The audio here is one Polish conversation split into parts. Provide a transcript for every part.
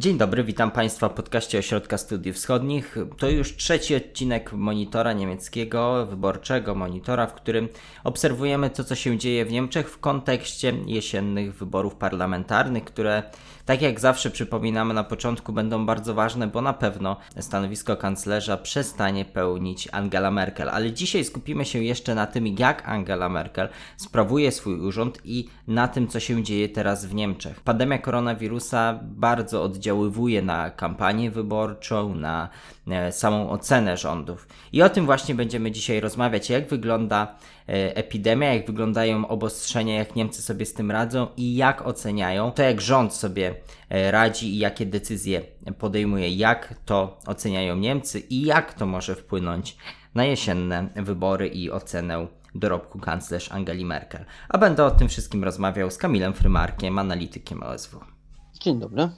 Dzień dobry, witam Państwa w podcaście Ośrodka Studiów Wschodnich. To już trzeci odcinek monitora niemieckiego, wyborczego monitora, w którym obserwujemy to, co się dzieje w Niemczech w kontekście jesiennych wyborów parlamentarnych, które, tak jak zawsze przypominamy na początku, będą bardzo ważne, bo na pewno stanowisko kanclerza przestanie pełnić Angela Merkel. Ale dzisiaj skupimy się jeszcze na tym, jak Angela Merkel sprawuje swój urząd i na tym, co się dzieje teraz w Niemczech. Pandemia koronawirusa bardzo oddziałuje oddziaływuje na kampanię wyborczą, na e, samą ocenę rządów. I o tym właśnie będziemy dzisiaj rozmawiać, jak wygląda e, epidemia, jak wyglądają obostrzenia, jak Niemcy sobie z tym radzą i jak oceniają to, jak rząd sobie e, radzi i jakie decyzje podejmuje, jak to oceniają Niemcy i jak to może wpłynąć na jesienne wybory i ocenę dorobku kanclerz Angeli Merkel. A będę o tym wszystkim rozmawiał z Kamilem Frymarkiem, analitykiem OSW. Dzień dobry.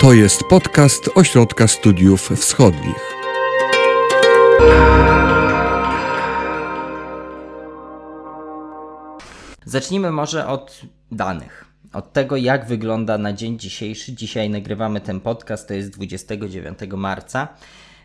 To jest podcast Ośrodka Studiów Wschodnich. Zacznijmy może od danych. Od tego, jak wygląda na dzień dzisiejszy. Dzisiaj nagrywamy ten podcast, to jest 29 marca.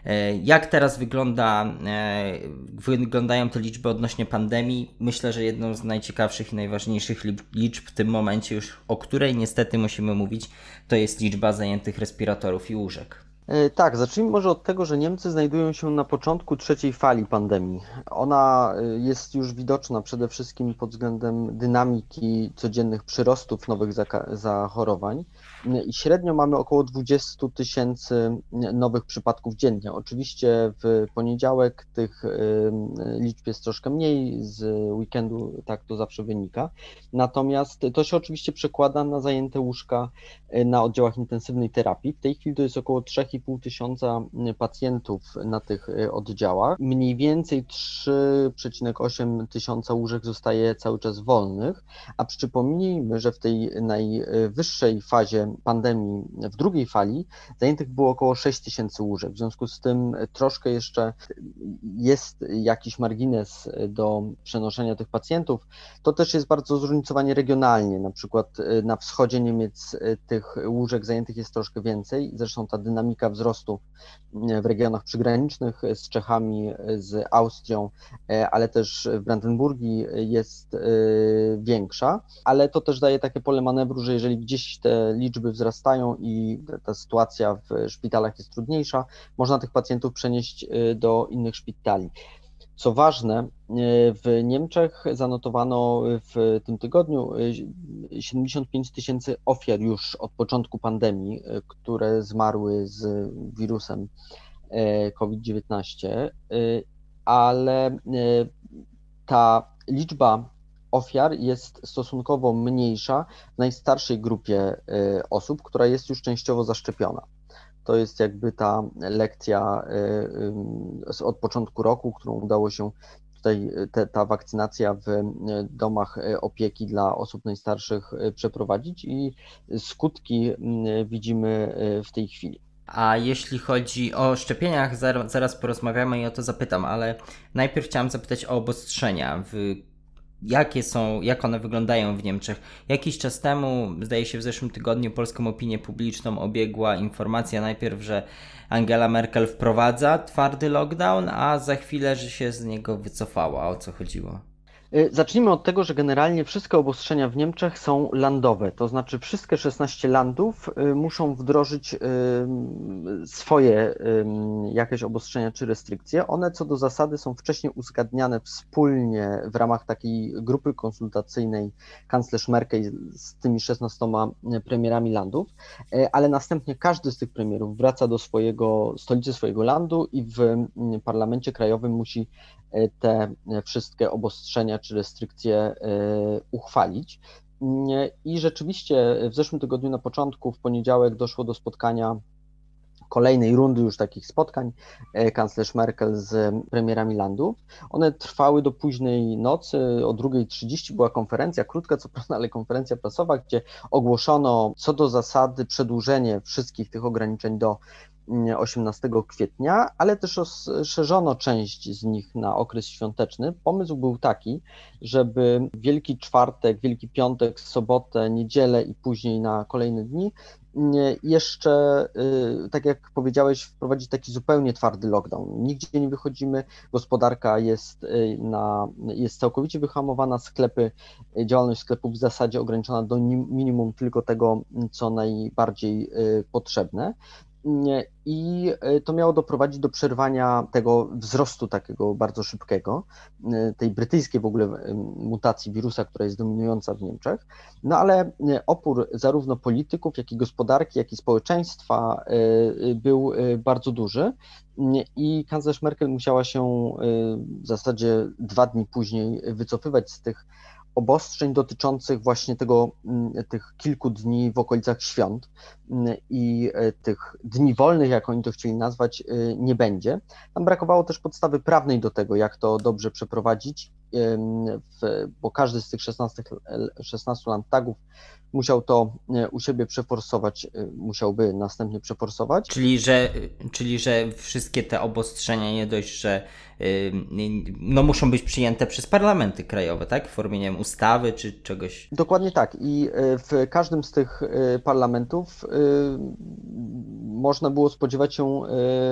E, jak teraz wygląda, e, wyglądają te liczby odnośnie pandemii? Myślę, że jedną z najciekawszych i najważniejszych liczb w tym momencie, już o której niestety musimy mówić, to jest liczba zajętych respiratorów i łóżek. E, tak, zacznijmy może od tego, że Niemcy znajdują się na początku trzeciej fali pandemii. Ona jest już widoczna przede wszystkim pod względem dynamiki codziennych przyrostów nowych zachorowań i średnio mamy około 20 tysięcy nowych przypadków dziennie. Oczywiście w poniedziałek tych liczb jest troszkę mniej, z weekendu tak to zawsze wynika. Natomiast to się oczywiście przekłada na zajęte łóżka y, na oddziałach intensywnej terapii. W tej chwili to jest około 3,5 tysiąca pacjentów na tych y, oddziałach. Mniej więcej 3,8 tysiąca łóżek zostaje cały czas wolnych, a przypomnijmy, że w tej najwyższej fazie pandemii w drugiej fali zajętych było około 6 tysięcy łóżek. W związku z tym troszkę jeszcze jest jakiś margines do przenoszenia tych pacjentów. To też jest bardzo zróżnicowanie regionalnie. Na przykład y, na wschodzie Niemiec y, tych łóżek zajętych jest troszkę więcej. Zresztą ta dynamika wzrostu y, w regionach przygranicznych z Czechami, z Austrią, ale też w Brandenburgii jest większa, ale to też daje takie pole manewru, że jeżeli gdzieś te liczby liczby wzrastają i ta sytuacja w szpitalach jest trudniejsza, można tych pacjentów przenieść y, do innych szpitali. Co ważne, y, w Niemczech zanotowano w tym tygodniu 75 y, tysięcy ofiar już od początku pandemii, które zmarły z wirusem COVID-19, ale ta liczba ofiar jest stosunkowo mniejsza w najstarszej grupie y, osób, która jest już częściowo zaszczepiona. To jest jakby ta lekcja y, y, od początku roku, którą udało się tutaj te, ta wakcynacja w domach opieki dla osób najstarszych przeprowadzić i skutki widzimy w tej chwili. A jeśli chodzi o szczepieniach, zaraz porozmawiamy i o to zapytam, ale najpierw chciałem zapytać o obostrzenia. W jakie są, jak one wyglądają w Niemczech. Jakiś czas temu, zdaje się w zeszłym tygodniu, polską opinię publiczną obiegła informacja najpierw, że Angela Merkel wprowadza twardy lockdown, a za chwilę, że się z niego wycofała. O co chodziło? Y, zacznijmy od tego, że generalnie wszystkie obostrzenia w Niemczech są landowe, to znaczy wszystkie 16 landów y, muszą wdrożyć y, swoje jakieś obostrzenia czy restrykcje. One co do zasady są wcześniej uzgadniane wspólnie w ramach takiej grupy konsultacyjnej kanclerz Merkel z tymi 16 premierami landów, ale następnie każdy z tych premierów wraca do swojego stolicy swojego landu i w parlamencie krajowym musi te wszystkie obostrzenia czy restrykcje e, uchwalić. I rzeczywiście w zeszłym tygodniu na początku, w poniedziałek, doszło do spotkania kolejnej rundy już takich spotkań kanclerz Merkel z premierami landów. One trwały do późnej nocy, o 2.30 była konferencja, krótka co prawda, ale konferencja prasowa, gdzie ogłoszono co do zasady przedłużenie wszystkich tych ograniczeń do 18 kwietnia, ale też rozszerzono część z nich na okres świąteczny. Pomysł był taki, żeby Wielki Czwartek, Wielki Piątek, sobotę, niedzielę i później na kolejne dni jeszcze, y, tak jak powiedziałeś, wprowadzić taki zupełnie twardy lockdown. Nigdzie nie wychodzimy, gospodarka jest, y, na, jest całkowicie wyhamowana, sklepy, y, działalność sklepów w zasadzie ograniczona do minimum tylko tego, co najbardziej potrzebne i e, to miało doprowadzić do przerwania tego wzrostu takiego bardzo szybkiego, e, tej brytyjskiej w ogóle e, mutacji wirusa, która jest dominująca w Niemczech. No ale opór zarówno polityków, jak i gospodarki, jak i społeczeństwa był bardzo duży i kanclerz Merkel musiała się w zasadzie dwa dni później wycofywać z tych obostrzeń dotyczących właśnie tego, mm, tych kilku dni w okolicach świąt mm, i e, tych dni wolnych, jak oni to chcieli nazwać, e, nie będzie. Tam brakowało też podstawy prawnej do tego, jak to dobrze przeprowadzić, bo każdy z tych 16, 16 landtagów musiał to e, u siebie przeforsować, musiałby następnie przeforsować. Czyli że, czyli, że wszystkie te obostrzenia nie dość, że no, muszą być przyjęte przez parlamenty krajowe, tak? W formie, nie wiem, ustawy czy czegoś. Dokładnie tak. I e, w każdym z tych e, parlamentów e, można było spodziewać się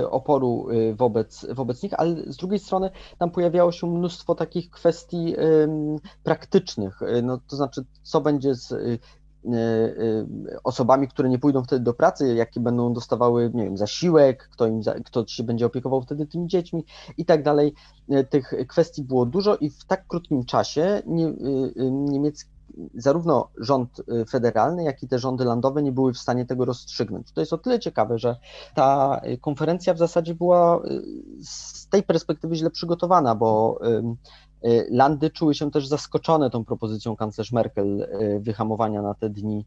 oporu wobec, wobec nich, ale z drugiej strony tam pojawiało się mnóstwo takich kwestii praktycznych, no, to znaczy co będzie z osobami, które nie pójdą wtedy do pracy, jakie będą dostawały, nie wiem, zasiłek, kto, im, kto się będzie opiekował wtedy tymi dziećmi i tak dalej. Tych kwestii było dużo i w tak krótkim czasie nie, niemiecki zarówno rząd federalny, jak i te rządy landowe nie były w stanie tego rozstrzygnąć. To jest o tyle ciekawe, że ta konferencja w zasadzie była z tej perspektywy źle przygotowana, bo Y, Landy czuły się też zaskoczone tą propozycją kanclerz Merkel y, wyhamowania na te dni,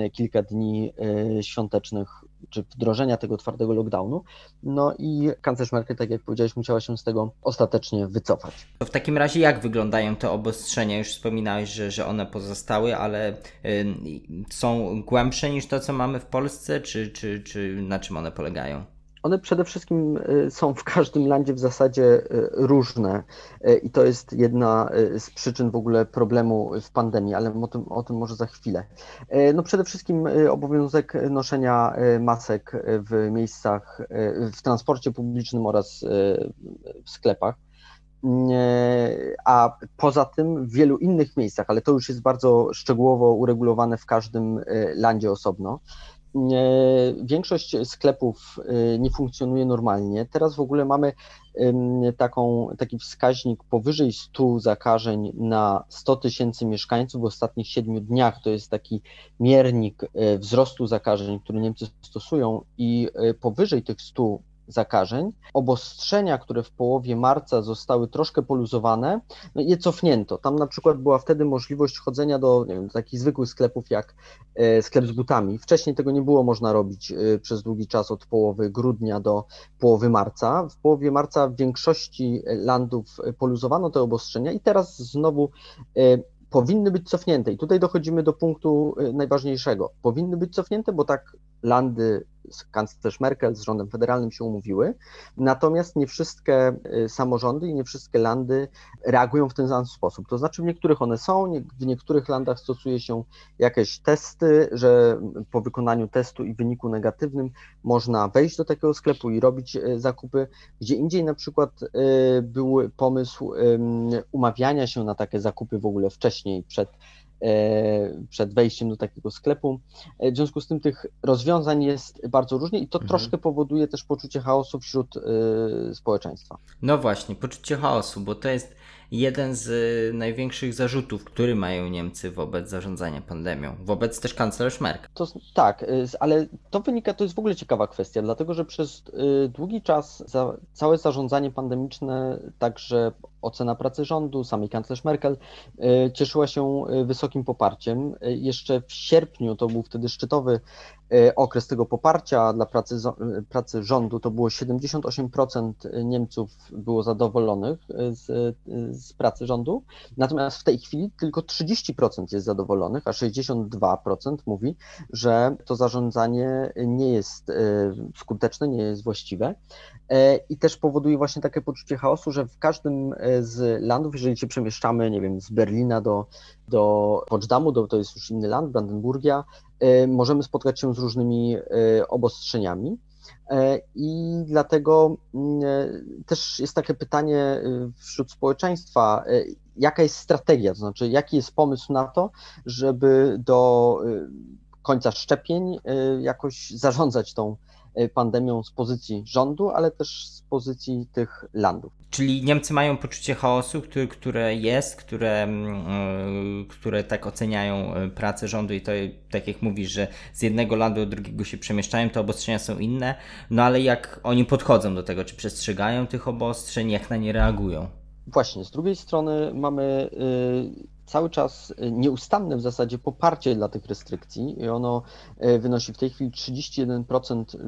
y, kilka dni świątecznych, czy wdrożenia tego twardego lockdownu. No i kanclerz Merkel, tak jak powiedziałeś, musiała się z tego ostatecznie wycofać. W takim razie jak wyglądają te obostrzenia? Już wspominałeś, że, że one pozostały, ale są głębsze niż to, co mamy w Polsce, czy, czy, czy na czym one polegają? One przede wszystkim y, są w każdym landzie w zasadzie y, różne y, i to jest jedna z przyczyn w ogóle problemu w pandemii, ale o tym, o tym może za chwilę. No przede wszystkim obowiązek noszenia masek w miejscach, w transporcie publicznym oraz w sklepach. A poza tym w wielu innych miejscach, ale to już jest bardzo szczegółowo uregulowane w każdym landzie osobno. Większość sklepów y, nie funkcjonuje normalnie. Teraz w ogóle mamy taką, taki wskaźnik powyżej 100 zakażeń na 100 tysięcy mieszkańców w ostatnich 7 dniach. To jest taki miernik y, wzrostu zakażeń, który Niemcy stosują i y, powyżej tych 100 zakażeń. Obostrzenia, które w połowie marca zostały troszkę poluzowane, no je cofnięto. Tam na przykład była wtedy możliwość chodzenia do, wiem, do takich zwykłych sklepów jak e, sklep z butami. Wcześniej tego nie było można robić e, przez długi czas od połowy grudnia do połowy marca. W połowie marca w większości landów poluzowano te obostrzenia i teraz znowu e, powinny być cofnięte. I tutaj dochodzimy do punktu najważniejszego. Powinny być cofnięte, bo tak landy kanclerz Merkel z rządem federalnym się umówiły, natomiast nie wszystkie y, samorządy i nie wszystkie landy reagują w ten sam sposób. To znaczy w niektórych one są, w niektórych landach stosuje się jakieś testy, że po wykonaniu testu i wyniku negatywnym można wejść do takiego sklepu i robić y, zakupy. Gdzie indziej na przykład y, był pomysł umawiania się na takie zakupy w ogóle wcześniej, przed przed wejściem do takiego sklepu. E, w związku z tym tych rozwiązań jest bardzo różnie i to mhm. troszkę powoduje też poczucie chaosu wśród e, społeczeństwa. No właśnie, poczucie chaosu, bo to jest jeden z największych zarzutów, który mają Niemcy wobec zarządzania pandemią, wobec też kanclerz Merkel. To, tak, ale to wynika, to jest w ogóle ciekawa kwestia, dlatego że przez długi czas za, całe zarządzanie pandemiczne, także ocena pracy rządu, samej kanclerz Merkel, cieszyła się wysokim poparciem. Jeszcze w sierpniu, to był wtedy szczytowy okres tego poparcia dla pracy, pracy rządu. To było 78% Niemców było zadowolonych z, z pracy rządu, natomiast w tej chwili tylko 30% jest zadowolonych, a 62% mówi, że to zarządzanie nie jest skuteczne, nie jest właściwe i też powoduje właśnie takie poczucie chaosu, że w każdym z landów, jeżeli się przemieszczamy, nie wiem, z Berlina do, do Potsdamu, do, to jest już inny land, Brandenburgia, e, możemy spotkać się z różnymi e, obostrzeniami. E, I dlatego mm, też jest takie pytanie wśród społeczeństwa, jaka jest strategia, to znaczy jaki jest pomysł na to, żeby do końca szczepień jakoś zarządzać tą pandemią z pozycji rządu, ale też z pozycji tych landów. Czyli Niemcy mają poczucie chaosu, który, które jest, które, yy, które tak oceniają y, pracę rządu i to, tak jak mówisz, że z jednego landu do drugiego się przemieszczają, te obostrzenia są inne, no ale jak oni podchodzą do tego, czy przestrzegają tych obostrzeń, jak na nie reagują? Właśnie, z drugiej strony mamy y, cały czas y, nieustanne w zasadzie poparcie dla tych restrykcji i ono y, wynosi w tej chwili 31% y,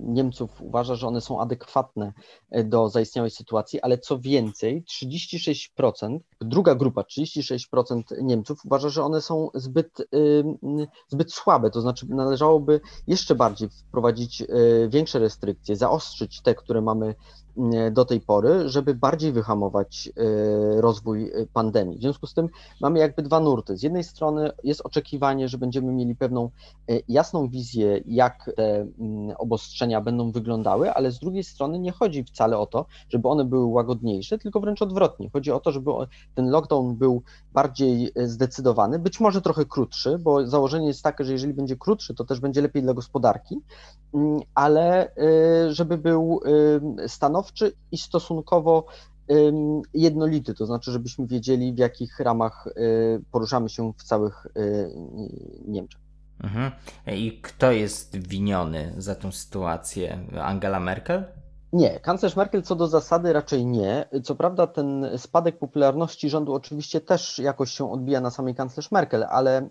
Niemców uważa, że one są adekwatne do zaistniałej sytuacji, ale co więcej, 36%, druga grupa, 36% Niemców uważa, że one są zbyt, zbyt słabe, to znaczy należałoby jeszcze bardziej wprowadzić większe restrykcje, zaostrzyć te, które mamy do tej pory, żeby bardziej wyhamować e, rozwój e, pandemii. W związku z tym mamy jakby dwa nurty. Z jednej strony jest oczekiwanie, że będziemy mieli pewną e, jasną wizję, jak te mm, obostrzenia będą wyglądały, ale z drugiej strony nie chodzi wcale o to, żeby one były łagodniejsze, tylko wręcz odwrotnie. Chodzi o to, żeby ten lockdown był bardziej zdecydowany, być może trochę krótszy, bo założenie jest takie, że jeżeli będzie krótszy, to też będzie lepiej dla gospodarki, mm, ale żeby był stanowczy, stanowczy i stosunkowo jednolity, to znaczy, żebyśmy wiedzieli, w jakich ramach y, poruszamy się w całych y, Niemczech. Mhm. I kto jest winiony za tą sytuację? Angela Merkel? Nie, kanclerz Merkel co do zasady raczej nie. Co prawda ten spadek popularności rządu oczywiście też jakoś się odbija na samej kanclerz Merkel, ale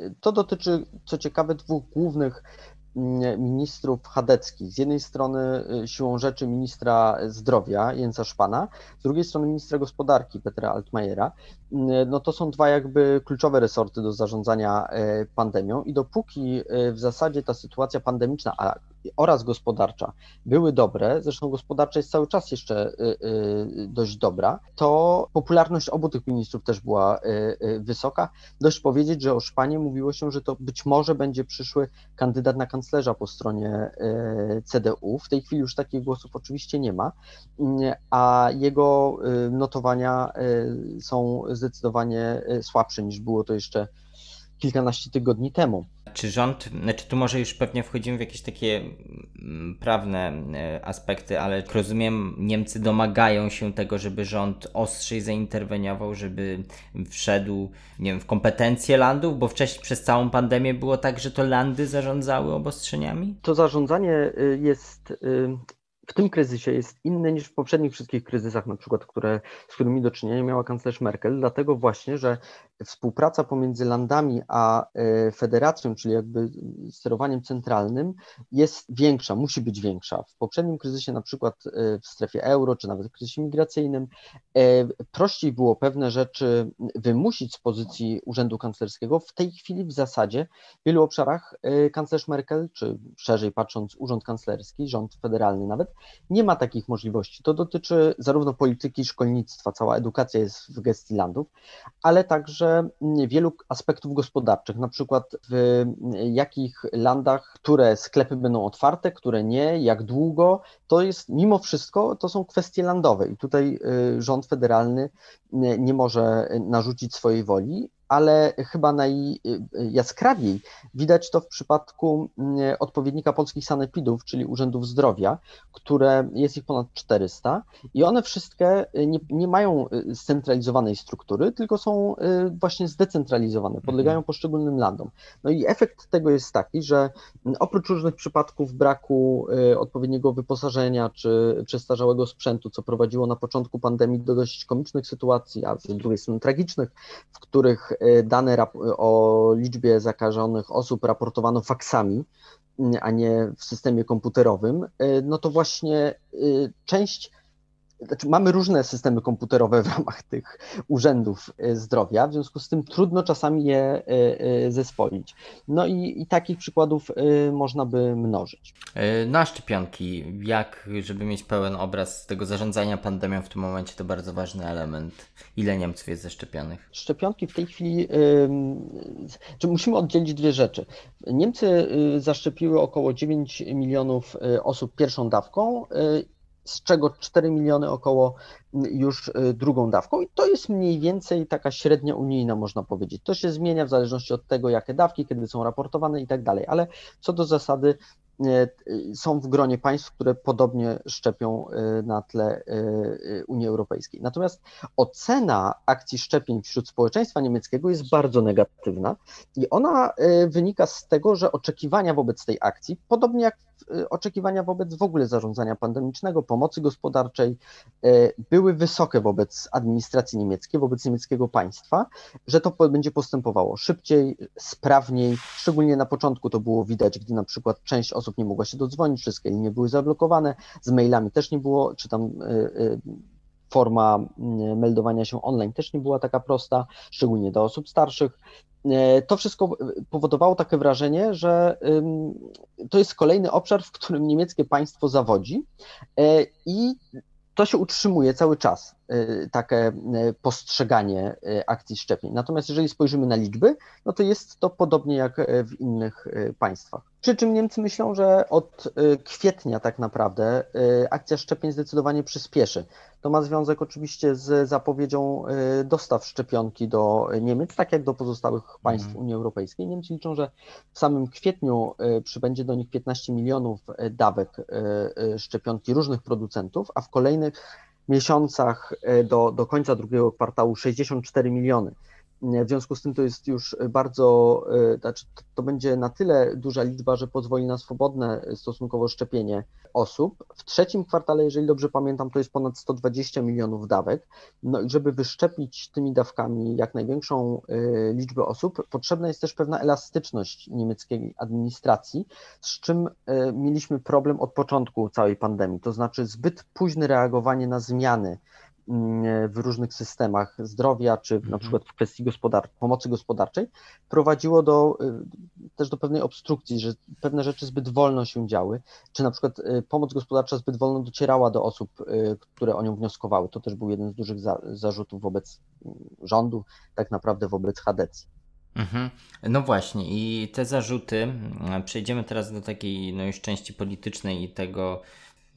y, to dotyczy, co ciekawe, dwóch głównych ministrów chadeckich. Z jednej strony y, siłą rzeczy ministra zdrowia Jęca Szpana, z drugiej strony ministra gospodarki Petra Altmajera. Y, no to są dwa jakby kluczowe resorty do zarządzania y, pandemią i dopóki w zasadzie ta sytuacja pandemiczna, oraz gospodarcza były dobre, zresztą gospodarcza jest cały czas jeszcze y, y, dość dobra, to popularność obu tych ministrów też była y, wysoka. Dość powiedzieć, że o Szpanie mówiło się, że to być może będzie przyszły kandydat na kanclerza po stronie CDU. W tej chwili już takich głosów oczywiście nie ma, a jego notowania są zdecydowanie słabsze niż było to jeszcze kilkanaście tygodni temu. Czy rząd, znaczy tu może już pewnie wchodzimy w jakieś takie mm, prawne e, aspekty, ale jak rozumiem, Niemcy domagają się tego, żeby rząd ostrzej zainterweniował, żeby wszedł nie wiem, w kompetencje landów, bo wcześniej przez całą pandemię było tak, że to landy zarządzały obostrzeniami? To zarządzanie y, jest w tym kryzysie jest inny niż w poprzednich wszystkich kryzysach, na przykład, które, z którymi do czynienia miała kanclerz Merkel, dlatego właśnie, że współpraca pomiędzy landami a e, federacją, czyli jakby sterowaniem centralnym, jest większa, musi być większa. W poprzednim kryzysie, na przykład e, w strefie euro, czy nawet w kryzysie migracyjnym, e, prościej było pewne rzeczy wymusić z pozycji urzędu kanclerskiego. W tej chwili w zasadzie w wielu obszarach kanclerz Merkel, czy szerzej patrząc urząd kanclerski, rząd federalny nawet, nie ma takich możliwości. To dotyczy zarówno polityki, szkolnictwa, cała edukacja jest w gestii landów, ale także wielu aspektów gospodarczych, na przykład w jakich landach, które sklepy będą otwarte, które nie, jak długo, to jest mimo wszystko, to są kwestie landowe i tutaj y, rząd federalny nie może narzucić swojej woli, ale chyba najjaskrawiej widać to w przypadku mm, odpowiednika polskich sanepidów, czyli urzędów zdrowia, które jest ich ponad 400 i one wszystkie nie, nie mają y, scentralizowanej struktury, tylko są y, właśnie zdecentralizowane, podlegają mhm. poszczególnym landom. No i efekt tego jest taki, że mm, oprócz różnych przypadków braku y, odpowiedniego wyposażenia czy przestarzałego sprzętu, co prowadziło na początku pandemii do dość komicznych sytuacji, a z drugiej strony tragicznych, w których dane o liczbie zakażonych osób raportowano faksami, a nie w systemie komputerowym, no to właśnie część znaczy mamy różne systemy komputerowe w ramach tych urzędów e, zdrowia, w związku z tym trudno czasami je e, e, zespolić. No i, i takich przykładów można by mnożyć. Na szczepionki, jak, żeby mieć pełen obraz tego zarządzania pandemią w tym momencie, to bardzo ważny element. Ile Niemców jest zaszczepionych? Szczepionki w tej chwili, czy musimy oddzielić dwie rzeczy. Niemcy zaszczepiły około 9 milionów osób pierwszą dawką z czego 4 miliony około już y, drugą dawką i to jest mniej więcej taka średnia unijna, można powiedzieć. To się zmienia w zależności od tego, jakie dawki, kiedy są raportowane i tak dalej, ale co do zasady są w gronie państw, które podobnie szczepią e, na tle e, Unii Europejskiej. Natomiast ocena akcji szczepień wśród społeczeństwa niemieckiego jest bardzo negatywna i ona wynika z tego, że oczekiwania wobec tej akcji, podobnie jak oczekiwania wobec w ogóle zarządzania pandemicznego, pomocy gospodarczej, były wysokie wobec administracji niemieckiej, wobec niemieckiego państwa, że to będzie postępowało szybciej, sprawniej. Szczególnie na początku to było widać, gdy na przykład część osób osób nie mogła się dodzwonić, wszystkie linie były zablokowane, z mailami też nie było, czy tam y, y, forma y, meldowania się online też nie była taka prosta, szczególnie do osób starszych. To wszystko powodowało takie wrażenie, że to jest kolejny obszar, w którym niemieckie państwo zawodzi i to się utrzymuje cały czas, y, takie y, postrzeganie y, akcji szczepień. Natomiast jeżeli spojrzymy na liczby, no to jest to podobnie jak w innych państwach. Przy czym Niemcy myślą, że od kwietnia tak naprawdę akcja szczepień zdecydowanie przyspieszy. To ma związek oczywiście z zapowiedzią dostaw szczepionki do Niemiec, tak jak do pozostałych państw mm. Unii Europejskiej. Niemcy liczą, że w samym kwietniu przybędzie do nich 15 milionów dawek szczepionki różnych producentów, a w kolejnych miesiącach do, do końca drugiego kwartału 64 miliony. W związku z tym to jest już bardzo, e, znaczy to będzie na tyle duża liczba, że pozwoli na swobodne stosunkowo szczepienie osób. W trzecim kwartale, jeżeli dobrze pamiętam, to jest ponad 120 milionów dawek. No i żeby wyszczepić tymi dawkami jak największą e, liczbę osób, potrzebna jest też pewna elastyczność niemieckiej administracji, z czym e, mieliśmy problem od początku całej pandemii, to znaczy zbyt późne reagowanie na zmiany w różnych systemach zdrowia, czy na mhm. przykład w kwestii gospodar pomocy gospodarczej, prowadziło do, y, też do pewnej obstrukcji, że pewne rzeczy zbyt wolno się działy, czy na przykład y, pomoc gospodarcza zbyt wolno docierała do osób, y, które o nią wnioskowały. To też był jeden z dużych za zarzutów wobec mm, rządu, tak naprawdę wobec HDC. Mhm. No właśnie, i te zarzuty, mm, przejdziemy teraz do takiej no już części politycznej i tego,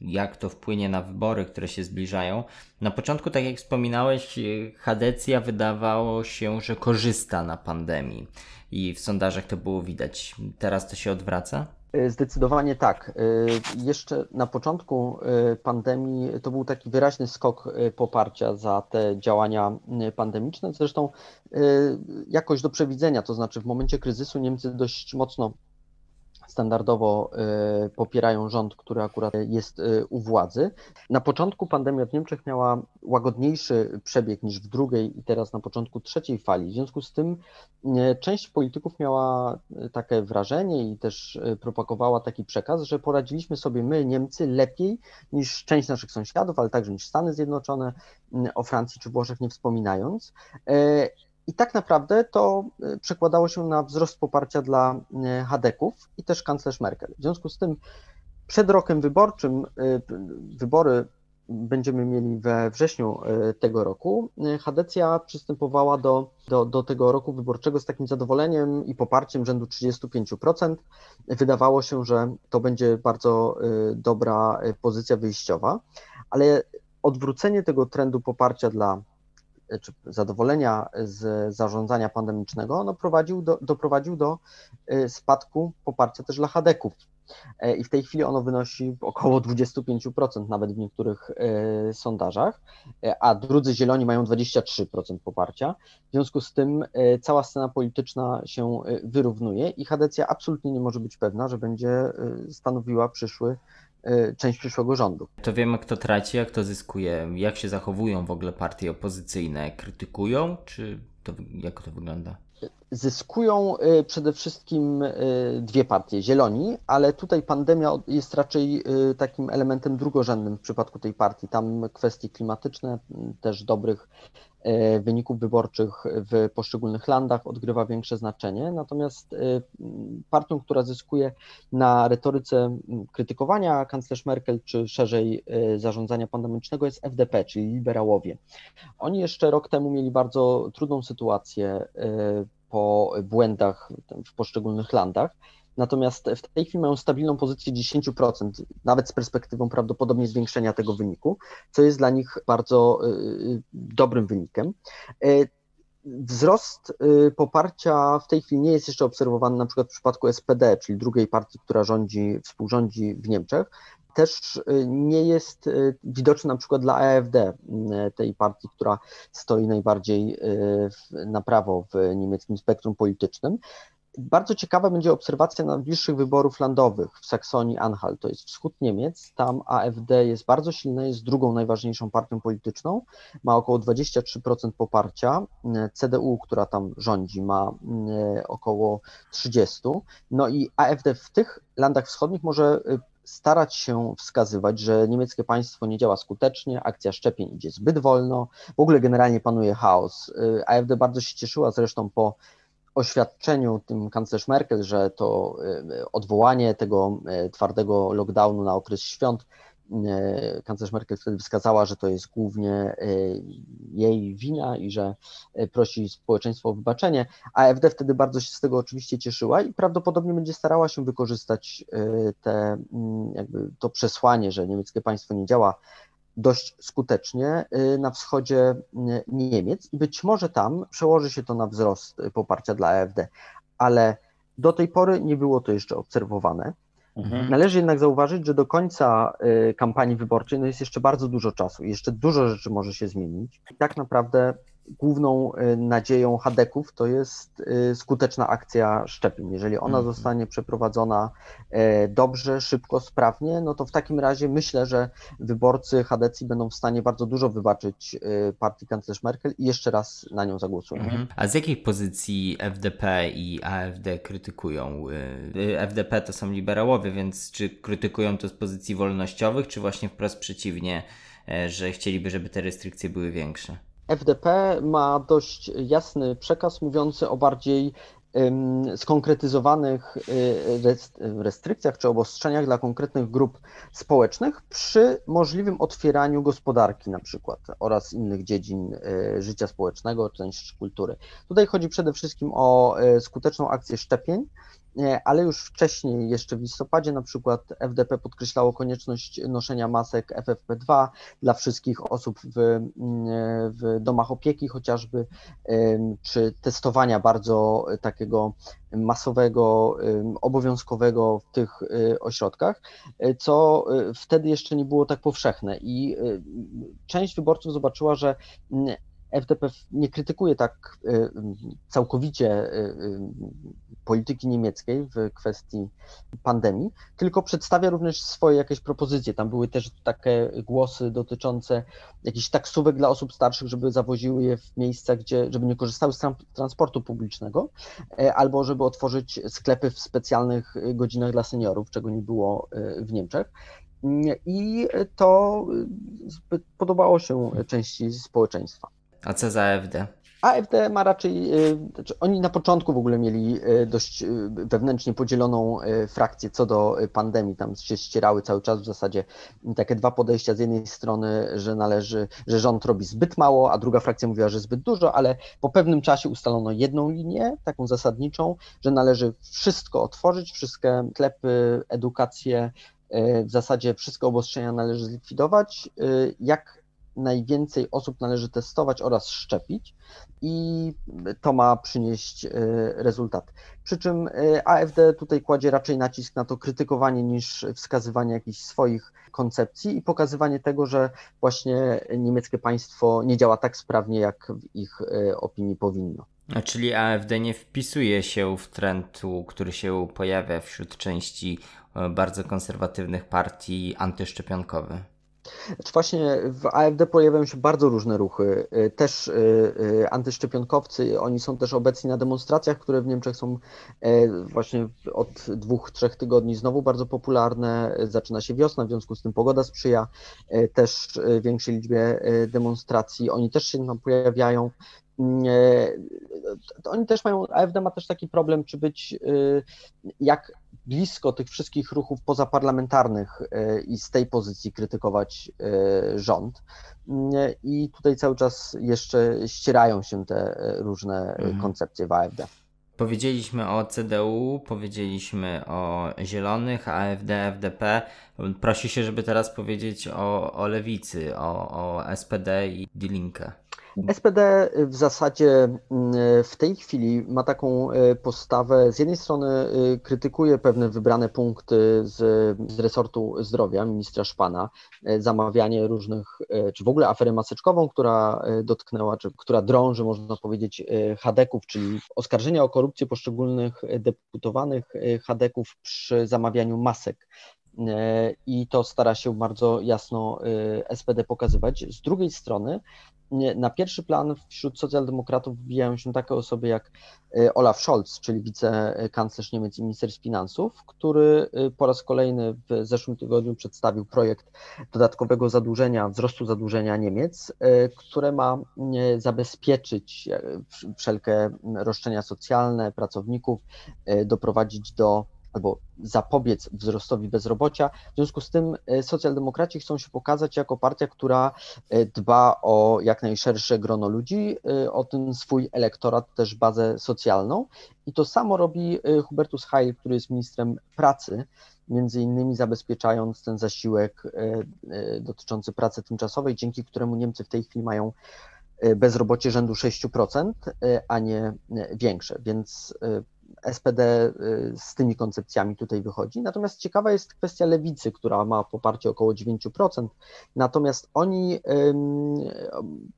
jak to wpłynie na wybory, które się zbliżają. Na początku, tak jak wspominałeś, Hadecja wydawało się, że korzysta na pandemii i w sondażach to było widać. Teraz to się odwraca? E, zdecydowanie tak. E, jeszcze na początku e, pandemii to był taki wyraźny skok poparcia za te działania pandemiczne. Zresztą jakoś do przewidzenia, to znaczy w momencie kryzysu Niemcy dość mocno standardowo y, popierają rząd, który akurat jest y, u władzy. Na początku pandemia w Niemczech miała łagodniejszy przebieg niż w drugiej i teraz na początku trzeciej fali. W związku z tym y, część polityków miała takie wrażenie i też propagowała taki przekaz, że poradziliśmy sobie my, Niemcy, lepiej niż część naszych sąsiadów, ale także niż Stany Zjednoczone, o Francji czy Włoszech nie wspominając. I tak naprawdę to y, przekładało się na wzrost poparcia dla y, Hadeków i też kanclerz Merkel. W związku z tym przed rokiem wyborczym, y, wybory będziemy mieli we wrześniu tego roku, Hadecja przystępowała do, do, do tego roku wyborczego z takim zadowoleniem i poparciem rzędu 35%. Wydawało się, że to będzie bardzo dobra pozycja wyjściowa, ale odwrócenie tego trendu poparcia dla czy zadowolenia z zarządzania pandemicznego, no prowadził do, doprowadził do y, spadku poparcia też dla Hadeków. E, I w tej chwili ono wynosi około 25%, nawet w niektórych y, sondażach, e, a drudzy zieloni mają 23% poparcia. W związku z tym y, cała scena polityczna się wyrównuje i Hadecja absolutnie nie może być pewna, że będzie stanowiła przyszły część przyszłego rządu. To wiemy, kto traci, a kto zyskuje. Jak się zachowują w ogóle partie opozycyjne? Krytykują, czy to, jak to wygląda? Zyskują przede wszystkim dwie partie, zieloni, ale tutaj pandemia jest raczej takim elementem drugorzędnym w przypadku tej partii. Tam kwestie klimatyczne, też dobrych wyników wyborczych w poszczególnych landach odgrywa większe znaczenie. Natomiast e, partią, która zyskuje na retoryce krytykowania kanclerz Merkel, czy szerzej e, zarządzania pandemicznego jest FDP, czyli liberałowie. Oni jeszcze rok temu mieli bardzo trudną sytuację po błędach w poszczególnych landach. Natomiast w tej chwili mają stabilną pozycję 10%, nawet z perspektywą prawdopodobnie zwiększenia tego wyniku, co jest dla nich bardzo y, y, dobrym wynikiem. Y, wzrost poparcia w tej chwili nie jest jeszcze obserwowany na przykład w przypadku SPD, czyli drugiej partii, która rządzi, współrządzi w Niemczech. Też nie jest widoczny na przykład dla AfD, tej partii, która stoi najbardziej na prawo w niemieckim spektrum politycznym. Bardzo ciekawa będzie obserwacja najbliższych wyborów landowych w Saksonii-Anhalt, to jest wschód Niemiec. Tam AfD jest bardzo silne, jest drugą najważniejszą partią polityczną, ma około 23% poparcia. CDU, która tam rządzi, ma mm, około 30%. No i AfD w tych landach wschodnich może y, starać się wskazywać, że niemieckie państwo nie działa skutecznie, akcja szczepień idzie zbyt wolno, w ogóle generalnie panuje chaos. Y, AfD bardzo się cieszyła zresztą po oświadczeniu tym kanclerz Merkel, że to y, odwołanie tego y, twardego lockdownu na okres świąt, y, kanclerz Merkel wtedy wskazała, że to jest głównie jej wina i że prosi społeczeństwo o wybaczenie. AfD wtedy bardzo się z tego oczywiście cieszyła i prawdopodobnie będzie starała się wykorzystać te, mm, jakby to przesłanie, że niemieckie państwo nie działa dość skutecznie y, na wschodzie y, Niemiec i być może tam przełoży się to na wzrost y, poparcia dla AfD, ale do tej pory nie było to jeszcze obserwowane. Mhm. Należy jednak zauważyć, że do końca kampanii wyborczej no jest jeszcze bardzo dużo czasu i jeszcze dużo rzeczy może się zmienić. I tak naprawdę główną y, nadzieją Hadeków to jest y, skuteczna akcja szczepień. Jeżeli ona mhm. zostanie przeprowadzona e, dobrze, szybko, sprawnie, no to w takim razie myślę, że wyborcy Hadecji będą w stanie bardzo dużo wybaczyć y, partii kanclerz Merkel i jeszcze raz na nią zagłosują. Mhm. A z jakiej pozycji FDP i AfD krytykują? FDP to są liberałowie, więc czy krytykują to z pozycji wolnościowych, czy właśnie wprost przeciwnie, e, że chcieliby, żeby te restrykcje były większe? FDP ma dość jasny przekaz mówiący o bardziej skonkretyzowanych y, restrykcjach czy obostrzeniach dla konkretnych grup społecznych przy możliwym otwieraniu gospodarki na przykład oraz innych dziedzin y, życia społecznego, część kultury. Tutaj chodzi przede wszystkim o y, skuteczną akcję szczepień, ale już wcześniej, jeszcze w listopadzie na przykład FDP podkreślało konieczność noszenia masek FFP2 dla wszystkich osób w, mm, w domach opieki chociażby, czy testowania bardzo takiego masowego, obowiązkowego w tych y, ośrodkach, co wtedy jeszcze nie było tak powszechne. I część wyborców zobaczyła, że mm, FDP nie krytykuje tak y, całkowicie y, y, polityki niemieckiej w kwestii pandemii, tylko przedstawia również swoje jakieś propozycje. Tam były też takie głosy dotyczące jakichś taksówek dla osób starszych, żeby zawoziły je w miejsca, gdzie, żeby nie korzystały z transportu publicznego, e, albo żeby otworzyć sklepy w specjalnych godzinach dla seniorów, czego nie było w Niemczech. I to podobało się części społeczeństwa. A co za AfD? AfD ma raczej, y, znaczy oni na początku w ogóle mieli y, dość y, wewnętrznie podzieloną frakcję co do pandemii, tam się ścierały cały czas w zasadzie takie dwa podejścia, z jednej strony, że należy, że rząd robi zbyt mało, a druga frakcja mówiła, że zbyt dużo, ale po pewnym czasie ustalono jedną linię, taką zasadniczą, że należy wszystko otworzyć, wszystkie sklepy, edukację, w zasadzie wszystkie obostrzenia należy zlikwidować, jak najwięcej osób należy testować oraz szczepić i to ma przynieść e, rezultat. Przy czym e, AfD tutaj kładzie raczej nacisk na to krytykowanie niż wskazywanie jakichś swoich koncepcji i pokazywanie tego, że właśnie niemieckie państwo nie działa tak sprawnie, jak w ich e, opinii powinno. A czyli AfD nie wpisuje się w trend, który się pojawia wśród części bardzo konserwatywnych partii antyszczepionkowych? Znaczy właśnie w AfD pojawiają się bardzo różne ruchy, y, też y, y, antyszczepionkowcy, oni są też obecni na demonstracjach, które w Niemczech są właśnie od dwóch, trzech tygodni znowu bardzo popularne, zaczyna się wiosna, w związku z tym pogoda sprzyja też większej liczbie demonstracji, oni też się tam pojawiają, oni też mają, AfD ma też taki problem, czy być jak blisko tych wszystkich ruchów pozaparlamentarnych e, i z tej pozycji krytykować e, rząd. I tutaj cały czas jeszcze ścierają się te e, różne mhm. koncepcje w AfD. Powiedzieliśmy o CDU, powiedzieliśmy o Zielonych, AfD, FDP. Prosi się, żeby teraz powiedzieć o, o Lewicy, o, o SPD i Die Linke. SPD w zasadzie mm, w tej chwili ma taką e, postawę, z jednej strony e, krytykuje pewne wybrane punkty z, z resortu zdrowia ministra Szpana, e, zamawianie różnych, czy w ogóle aferę maseczkową, która dotknęła, czy która drąży, można powiedzieć, hadeków, czyli oskarżenia o korupcję poszczególnych deputowanych hadeków przy zamawianiu masek i to stara się bardzo jasno SPD pokazywać. Z drugiej strony na pierwszy plan wśród socjaldemokratów wbijają się takie osoby jak e, Olaf Scholz, czyli wicekanclerz Niemiec i minister finansów, który e, po raz kolejny w zeszłym tygodniu przedstawił projekt dodatkowego zadłużenia, wzrostu zadłużenia Niemiec, e, które ma zabezpieczyć wszelkie roszczenia socjalne pracowników, doprowadzić do albo zapobiec wzrostowi bezrobocia. W związku z tym e, socjaldemokraci chcą się pokazać jako partia, która e, dba o jak najszersze grono ludzi, e, o ten swój elektorat, też bazę socjalną. I to samo robi Hubertus Heil, który jest ministrem pracy, między innymi zabezpieczając ten zasiłek dotyczący pracy tymczasowej, dzięki któremu Niemcy w tej chwili mają bezrobocie rzędu 6%, a nie większe. Więc SPD y, z tymi koncepcjami tutaj wychodzi. Natomiast ciekawa jest kwestia lewicy, która ma poparcie około 9%. Natomiast oni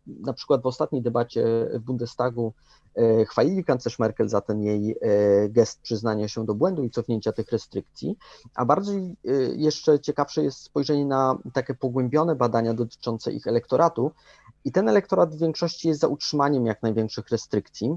na przykład w ostatniej debacie w Bundestagu y, chwalili kanclerz Merkel za ten jej y, gest przyznania się do błędu i cofnięcia tych restrykcji, a bardziej jeszcze ciekawsze jest spojrzenie na takie pogłębione badania dotyczące ich elektoratu, i ten elektorat w większości jest za utrzymaniem jak największych restrykcji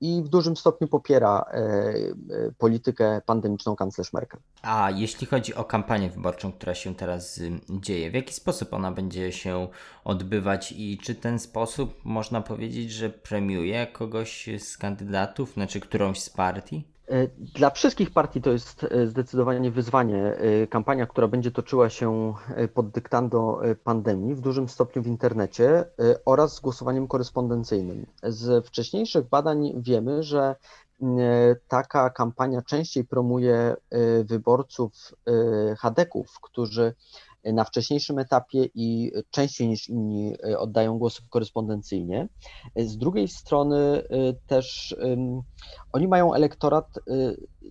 i w dużym stopniu popiera e, e, politykę pandemiczną kanclerz Merkel. A jeśli chodzi o kampanię wyborczą, która się teraz dzieje, w jaki sposób ona będzie się odbywać i czy ten sposób można powiedzieć, że premiuje kogoś z kandydatów, znaczy którąś z partii? E, dla wszystkich partii to jest e, zdecydowanie wyzwanie. E, kampania, która będzie toczyła się pod dyktando pandemii, w dużym stopniu w internecie oraz z głosowaniem korespondencyjnym. Z wcześniejszych badań wiemy, że taka kampania częściej promuje wyborców hadeków, którzy na wcześniejszym etapie i częściej niż inni e, oddają głosy korespondencyjnie. Z drugiej strony e, też oni mają elektorat e,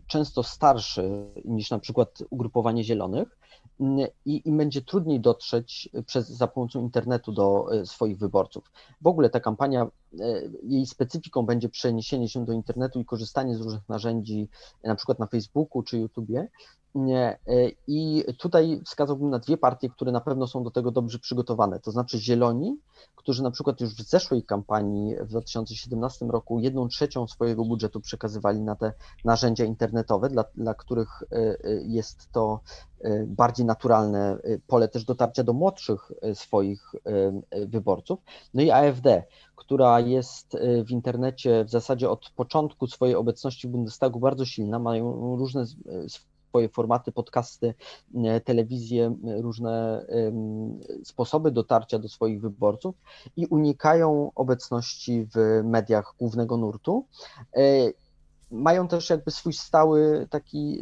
często starszy niż na przykład ugrupowanie zielonych, i im będzie trudniej dotrzeć przez, za pomocą internetu do swoich wyborców. W ogóle ta kampania, jej specyfiką będzie przeniesienie się do internetu i korzystanie z różnych narzędzi, na przykład na Facebooku czy YouTubie, E, I tutaj wskazałbym na dwie partie, które na pewno są do tego dobrze przygotowane. To znaczy Zieloni, którzy na przykład już w zeszłej kampanii w 2017 roku jedną trzecią swojego budżetu przekazywali na te narzędzia internetowe, dla, dla których e, e, jest to bardziej naturalne pole też dotarcia do młodszych swoich wyborców. No i AfD, która jest w internecie w zasadzie od początku swojej obecności w Bundestagu bardzo silna, mają różne swoje formaty, podcasty, e, telewizję, różne sposoby dotarcia do swoich wyborców i unikają obecności w mediach głównego nurtu. Mają też jakby swój stały, taki,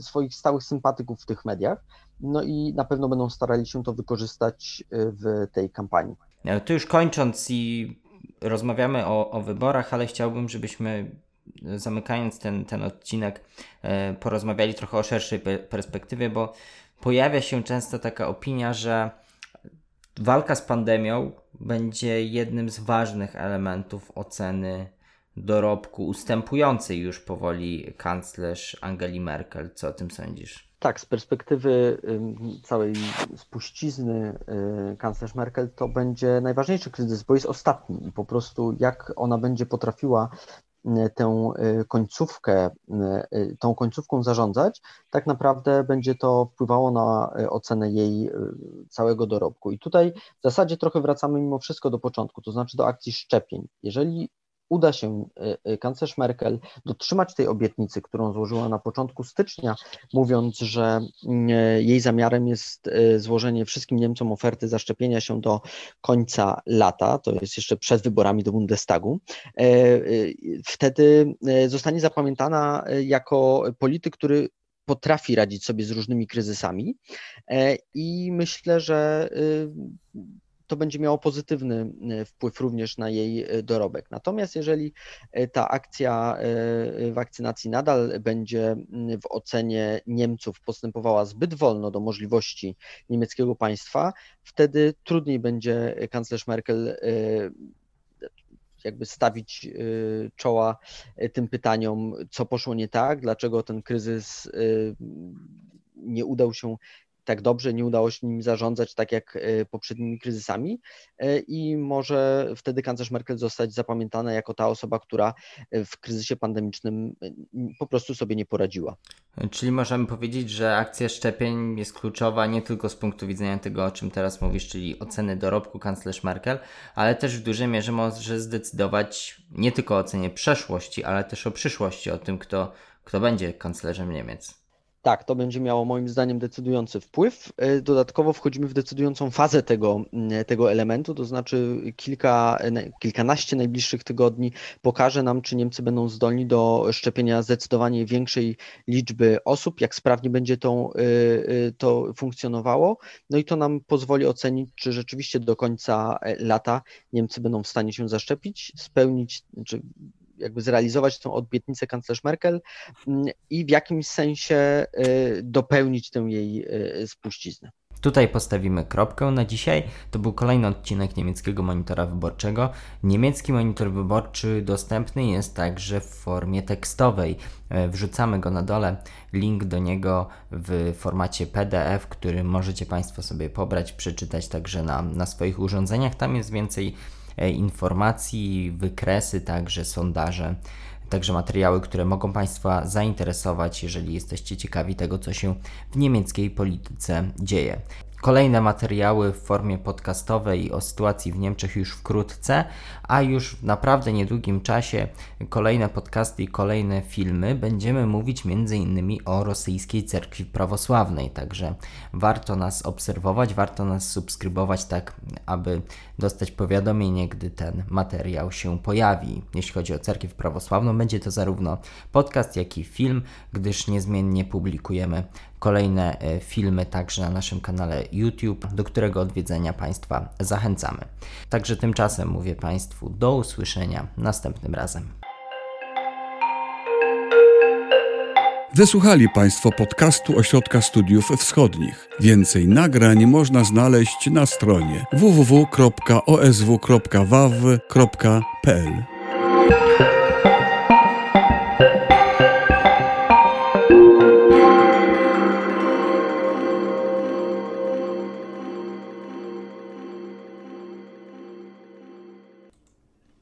swoich stałych sympatyków w tych mediach, no i na pewno będą starali się to wykorzystać w tej kampanii. To już kończąc i rozmawiamy o, o wyborach, ale chciałbym, żebyśmy zamykając ten, ten odcinek, e, porozmawiali trochę o szerszej perspektywie, bo pojawia się często taka opinia, że walka z pandemią będzie jednym z ważnych elementów oceny dorobku ustępującej już powoli kanclerz Angeli Merkel. Co o tym sądzisz? Tak, z perspektywy całej spuścizny y, kanclerz Merkel to będzie najważniejszy kryzys, bo jest ostatni i po prostu jak ona będzie potrafiła y, tę y, końcówkę, tą końcówką zarządzać, tak naprawdę będzie to wpływało na ocenę jej całego dorobku. I tutaj w zasadzie trochę wracamy mimo wszystko do początku, to znaczy do akcji szczepień. Jeżeli uda się e, e, kanclerz Merkel dotrzymać tej obietnicy, którą złożyła na początku stycznia, mówiąc, że e, jej zamiarem jest złożenie wszystkim Niemcom oferty zaszczepienia się do końca lata, to jest jeszcze przed wyborami do Bundestagu, wtedy zostanie zapamiętana jako polityk, który potrafi radzić sobie z różnymi kryzysami. I myślę, że to będzie miało pozytywny e, wpływ również na jej e, dorobek. Natomiast jeżeli e, ta akcja wakcynacji nadal będzie w ocenie Niemców postępowała zbyt wolno do możliwości niemieckiego państwa, wtedy trudniej będzie kanclerz Merkel jakby stawić czoła tym pytaniom, co poszło nie tak, dlaczego ten kryzys nie udał się tak dobrze, nie udało się nim zarządzać tak jak e, poprzednimi kryzysami e, i może wtedy kanclerz Merkel zostać zapamiętana jako ta osoba, która e, w kryzysie pandemicznym po prostu sobie nie poradziła. Czyli możemy powiedzieć, że akcja szczepień jest kluczowa nie tylko z punktu widzenia tego, o czym teraz mówisz, czyli oceny dorobku kanclerz Merkel, ale też w dużej mierze może zdecydować nie tylko o ocenie przeszłości, ale też o przyszłości, o tym, kto, kto będzie kanclerzem Niemiec. Tak, to będzie miało moim zdaniem decydujący wpływ. E, dodatkowo wchodzimy w decydującą fazę tego, mm, tego elementu, to znaczy kilka, kilkanaście najbliższych tygodni pokaże nam, czy Niemcy będą zdolni do szczepienia zdecydowanie większej liczby osób, jak sprawnie będzie to, e, e, to funkcjonowało. No i to nam pozwoli ocenić, czy rzeczywiście do końca lata Niemcy będą w stanie się zaszczepić, spełnić, czy jakby zrealizować tą obietnicę kanclerz Merkel mm, i w jakimś sensie y, dopełnić tę jej y, spuściznę. Tutaj postawimy kropkę na dzisiaj. To był kolejny odcinek niemieckiego monitora wyborczego. Niemiecki monitor wyborczy dostępny jest także w formie tekstowej. E, wrzucamy go na dole. Link do niego w formacie PDF, który możecie Państwo sobie pobrać, przeczytać także na, na swoich urządzeniach. Tam jest więcej informacji, wykresy, także sondaże, także materiały, które mogą Państwa zainteresować, jeżeli jesteście ciekawi tego, co się w niemieckiej polityce dzieje. Kolejne materiały w formie podcastowej o sytuacji w Niemczech już wkrótce, a już w naprawdę niedługim czasie kolejne podcasty i kolejne filmy będziemy mówić m.in. o rosyjskiej cerkwi prawosławnej. Także warto nas obserwować, warto nas subskrybować, tak aby dostać powiadomienie, gdy ten materiał się pojawi. Jeśli chodzi o cerkiew prawosławną, będzie to zarówno podcast, jak i film, gdyż niezmiennie publikujemy kolejne e, filmy także na naszym kanale YouTube, do którego odwiedzenia Państwa zachęcamy. Także tymczasem mówię Państwu do usłyszenia następnym razem. Wysłuchali Państwo podcastu Ośrodka Studiów Wschodnich. Więcej nagrań można znaleźć na stronie www.osw.waw.pl.